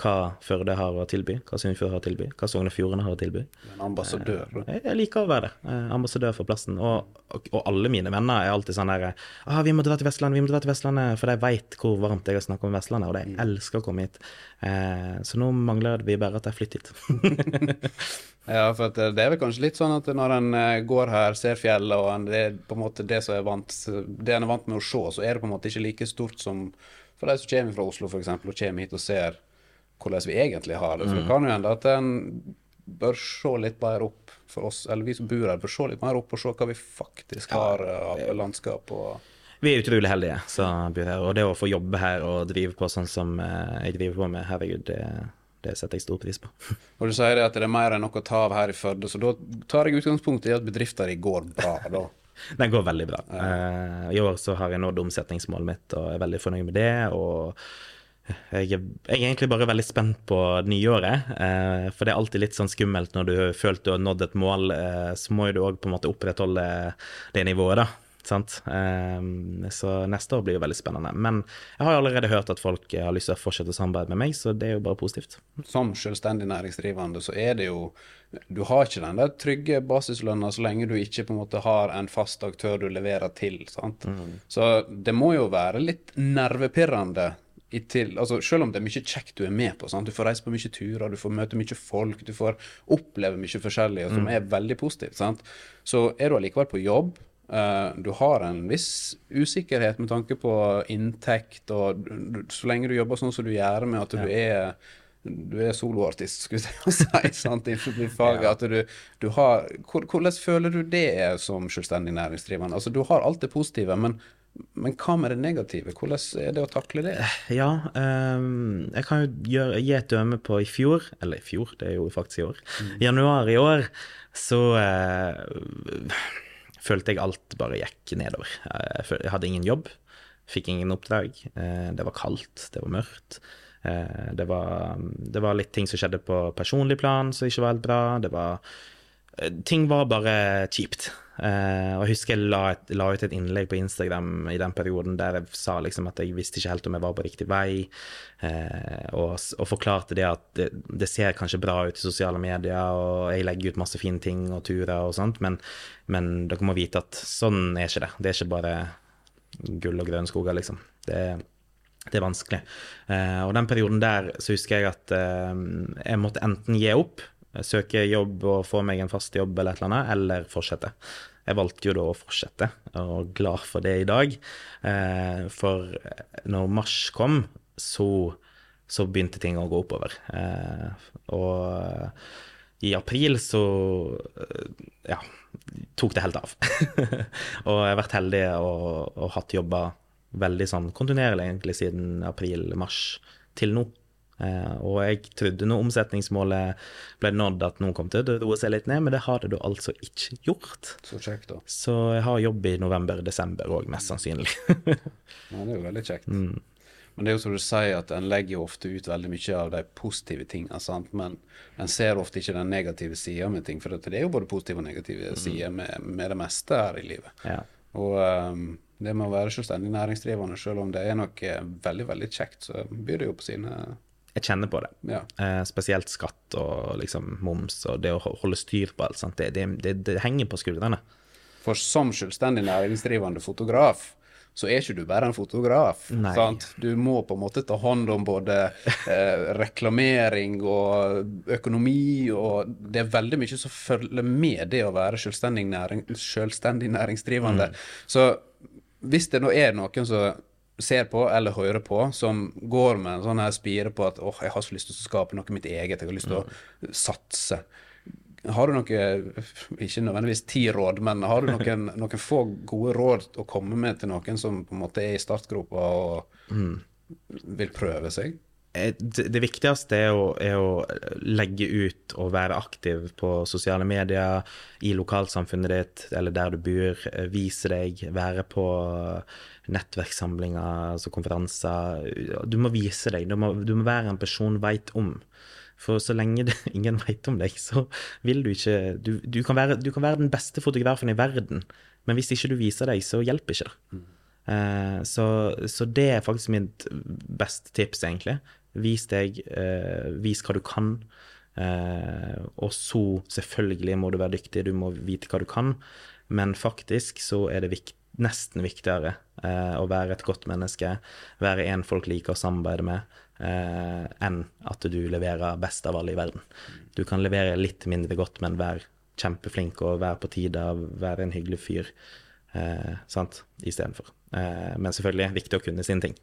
A: hva Førde har å tilby, hva Sunnfjord har å tilby, hva Sogn og Fjordane har å tilby.
B: En ambassadør. Eh,
A: Jeg liker å være det. eh, Ambassadør for plassen. Og, og, og alle mine venner er alltid sånn der ah, 'Vi må dra til Vestlandet, vi må dra til Vestlandet', for de veit hvor varmt jeg har snakka om Vestlandet, og de elsker å komme hit. Eh, så nå mangler vi bare at de flytter hit.
B: Ja, for at det er vel kanskje litt sånn at når en eh, går her, ser fjellet, og det er på en måte det som er vant Det en er vant med å se, så er det på en måte ikke like stort som for de som kommer fra Oslo, f.eks., og kommer hit og ser hvordan vi egentlig har det. For det kan jo hende at en bør se litt mer opp for oss, eller vi som bor her, bør se litt mer opp og se hva vi faktisk har eh, av landskap og
A: Vi er utrolig heldige som bor her, og det å få jobbe her og drive på sånn som eh, jeg driver på med, herregud, det, det setter jeg stor pris på.
B: Og du sier at det er mer enn nok å ta av her i Førde, så da tar jeg utgangspunkt i at bedrifter går bra, da.
A: Den går veldig bra. Eh, I år så har jeg nådd omsetningsmålet mitt og er veldig fornøyd med det. Og jeg er, jeg er egentlig bare veldig spent på nyåret. Eh, for det er alltid litt sånn skummelt når du føler du har nådd et mål, eh, så må jo du òg på en måte opprettholde det nivået, da. Sant? Eh, så neste år blir jo veldig spennende. Men jeg har allerede hørt at folk har lyst til å fortsette å samarbeide med meg, så det er jo bare positivt.
B: Som selvstendig næringsdrivende så er det jo Du har ikke den der trygge basislønna så lenge du ikke på en måte har en fast aktør du leverer til. sant? Mm. Så det må jo være litt nervepirrende til, altså selv om det er mye kjekt du er med på, sant? du får reise på mye turer, du får møte mye folk, du får oppleve mye forskjellig, som mm. er veldig positivt, sant? så er du allikevel på jobb. Uh, du har en viss usikkerhet med tanke på inntekt, og du, så lenge du jobber sånn som du gjør med at du ja. er du er soloartist, skulle jeg si, sant, innenfor faget. At du, du har Hvordan føler du det som selvstendig næringsdrivende? Altså, du har alt det positive, men men hva med det negative? Hvordan er det å takle det?
A: Ja, um, jeg kan jo gjøre, gi et døme på i fjor, eller i fjor, det er jo faktisk i år. Mm. Januar i år så uh, følte jeg alt bare gikk nedover. Jeg, jeg hadde ingen jobb, fikk ingen oppdrag. Uh, det var kaldt, det var mørkt. Uh, det, var, det var litt ting som skjedde på personlig plan som ikke var helt bra. Det var Ting var bare kjipt. Uh, og jeg husker jeg la, et, la, ut et innlegg på Instagram i den perioden der jeg sa liksom at jeg visste ikke helt om jeg var på riktig vei, uh, og, og, forklarte det at det, det, ser kanskje bra ut i sosiale medier, og jeg legger ut masse fine ting og turer og sånt, men, men dere må vite at sånn er ikke det. Det er ikke bare gull og grønne skoger, liksom. Det, det er vanskelig. Uh, og den perioden der så husker jeg at jeg måtte enten gi opp søke jobb og få meg en fast jobb eller et eller annet, eller fortsette. Jeg valgte jo da å fortsette, og er glad for det i dag. Eh, for når mars kom, så, så begynte ting å gå oppover. Eh, og i april så ja, tok det helt av. og jeg har vært heldig og, og hatt jobba veldig sånn kontinuerlig egentlig siden april-mars til nå. Uh, og jeg trodde når omsetningsmålet ble nådd at noen kom til å roe seg litt ned, men det har det da altså ikke gjort.
B: Så kjekt da.
A: Så jeg har jobb i november-desember òg, mest sannsynlig.
B: ja, det er jo veldig kjekt. Mm. Men det er jo som du sier, at en legger jo ofte ut veldig mye av de positive tingene, sant? men en ser ofte ikke den negative sida med ting. For det er jo både positive og negative mm. sider med, med, det meste her i livet. Ja. Og um, det med å være selvstendig næringsdrivende, selv om det er noe veldig, veldig kjekt, så byr det jo på sine
A: jeg kjenner på det. Ja. Eh, spesielt skatt og liksom moms og det å holde styr på alt. Sant? Det, det, det, det henger på skuldrene.
B: For som selvstendig næringsdrivende fotograf, så er ikke du bare en fotograf. Du må på en måte ta hånd om både eh, reklamering og økonomi, og det er veldig mye som følger med det å være selvstendig, næring, selvstendig næringsdrivende. Mm. Så hvis det nå er noen som ser på eller hører på, som går med en sånn her spire på at åh, jeg har så lyst til å skape noe mitt eget, jeg har lyst til å satse. Har du noe, ikke nødvendigvis ti råd, men har du noen, noen, få gode råd å komme med til noen som på en måte er i startgropa og mm. vil prøve seg?
A: Eh, det viktigste er å, er å, legge ut og være aktiv på sosiale medier, i lokalsamfunnet ditt eller der du bor. Eh, vise deg, være på nettverkssamlinger, altså konferanser. Du må vise deg. Du må, du må være en person veit om. For så lenge det, ingen veit om deg, så vil du ikke du, du, kan være, du, kan være, den beste fotografen i verden, men hvis ikke du viser deg, så hjelper ikke det. Mm. Uh, så, så, det er faktisk mitt beste tips, egentlig. Vis deg, eh, vis hva du kan. Eh, og så, selvfølgelig, må du være dyktig, du må vite hva du kan. Men faktisk så er det vikt, nesten viktigere eh, å være et godt menneske, være en folk liker å samarbeide med, eh, enn at du leverer best av alle i verden. Du kan levere litt mindre godt, men vær kjempeflink og vær på tide, vær en hyggelig fyr. Eh, sant? Istedenfor. Eh, men selvfølgelig viktig å kunne sine ting.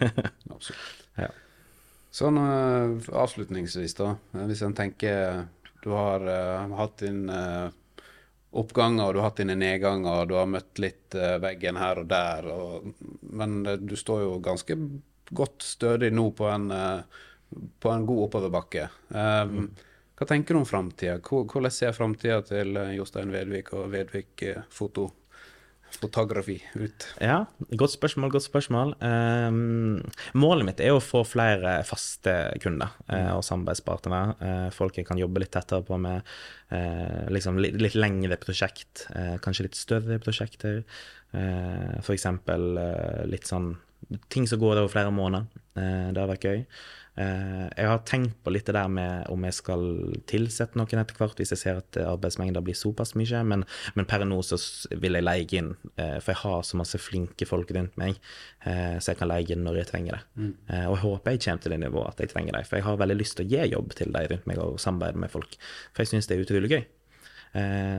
B: Absolutt. Ja. Sånn uh, avslutningsvis, da. Eh, hvis en tenker Du har uh, hatt din uh, oppganger, du har hatt dine nedganger, du har møtt litt veggen her og der, og, men du står jo ganske godt stødig nå på en, på en god oppoverbakke. Um, mm. Hva tenker du om framtida? Hvordan ser framtida til Jostein Vedvik og Vedvik Foto fotografi ut?
A: Ja, godt spørsmål, godt spørsmål. Um, målet mitt er å få flere faste kunder uh, og samarbeidspartnere. Uh, folk jeg kan jobbe litt tettere på med uh, liksom litt, litt, lengre prosjekt, kanskje litt større prosjekter. Uh, eh, litt sånn ting som går over flere måneder. Det har vært gøy. Eh, jeg har tenkt på litt det der med om jeg skal tilsette noen etter hvert, hvis jeg ser at arbeidsmengda blir såpass mye, men, men per nå så vil jeg leie inn, eh, for jeg har så masse flinke folk rundt meg, eh, så jeg kan leie inn når jeg trenger det. Mm. og jeg håper jeg kommer til det nivået at jeg trenger det, for jeg har veldig lyst til å gi jobb til de rundt meg og samarbeide med folk, for jeg syns det er utrolig gøy.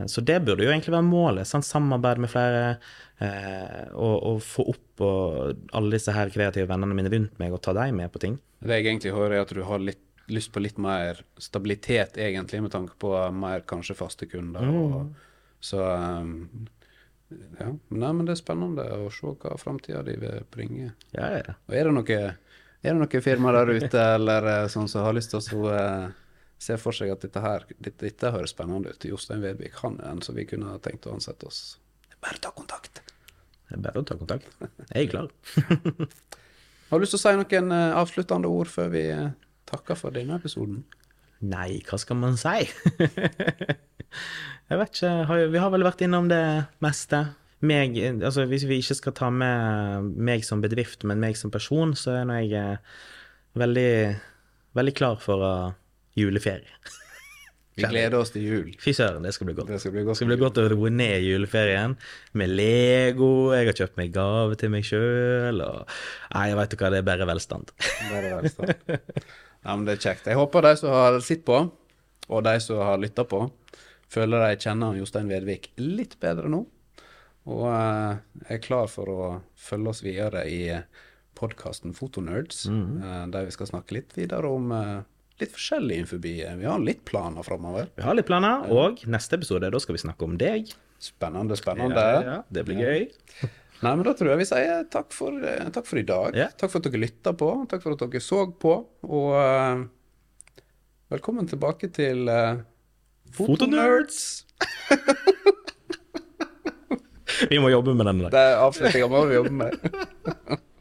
A: Så det burde jo egentlig være målet. Sant? Samarbeid med flere, eh, og, og få opp og alle disse her kreative vennene mine rundt meg og ta dem med på ting.
B: Det jeg egentlig hører, er at du har litt, lyst på litt mer stabilitet, egentlig, med tanke på mer kanskje faste kunder. Og, så um, ja. Nei, men det er spennende å se hva framtida di vil bringe.
A: Ja, ja.
B: Og er det noe, er det noe firma der ute eller eh, sånn som har lyst til å så, eh, se for seg at dette her dette, dette høres spennende ut? Jostein Vedvik, han er en som vi kunne tenkt å ansette oss. Bare ta kontakt.
A: Det er bare å ta kontakt. Jeg er klar.
B: Har du lyst til å si noen eh, avsluttende ord før vi eh, takker for denne episoden?
A: Nei, hva skal man si? Jeg vet ikke. Vi har vel vært innom det meste. Meg, altså Hvis vi ikke skal ta med meg som bedrift, men meg som person, så er nå jeg eh, veldig, veldig klar for juleferie.
B: Vi gleder oss til jul.
A: Fy søren, det skal bli godt.
B: Det skal bli godt.
A: Skal bli godt å roe ned juleferien med Lego. Jeg har kjøpt meg gave til meg sjøl. Og... Nei, jeg veit hva, det er bare velstand.
B: Bare velstand. Ja, men det er kjekt. Jeg håper de som har sett på, og de som har lytta på, føler de kjenner Jostein Vedvik litt bedre nå. Og eh, er klar for å følge oss videre i podkasten Fotonerds, eh, der vi skal snakke litt videre om eh, litt forskjellig innenfor. Vi har litt planer framover.
A: Vi har litt planer, og neste episode, da skal vi snakke om deg.
B: Spennende, spennende.
A: Ja, det blir gøy.
B: Nei, men da tror jeg vi sier takk for, eh, takk for i dag.
A: Ja.
B: Takk for at dere lytta på. Takk for at dere så på. Og uh, velkommen tilbake til uh,
A: Fotonerds! Vi må jobbe med den der.
B: Det er avslutninga må vi jobbe med.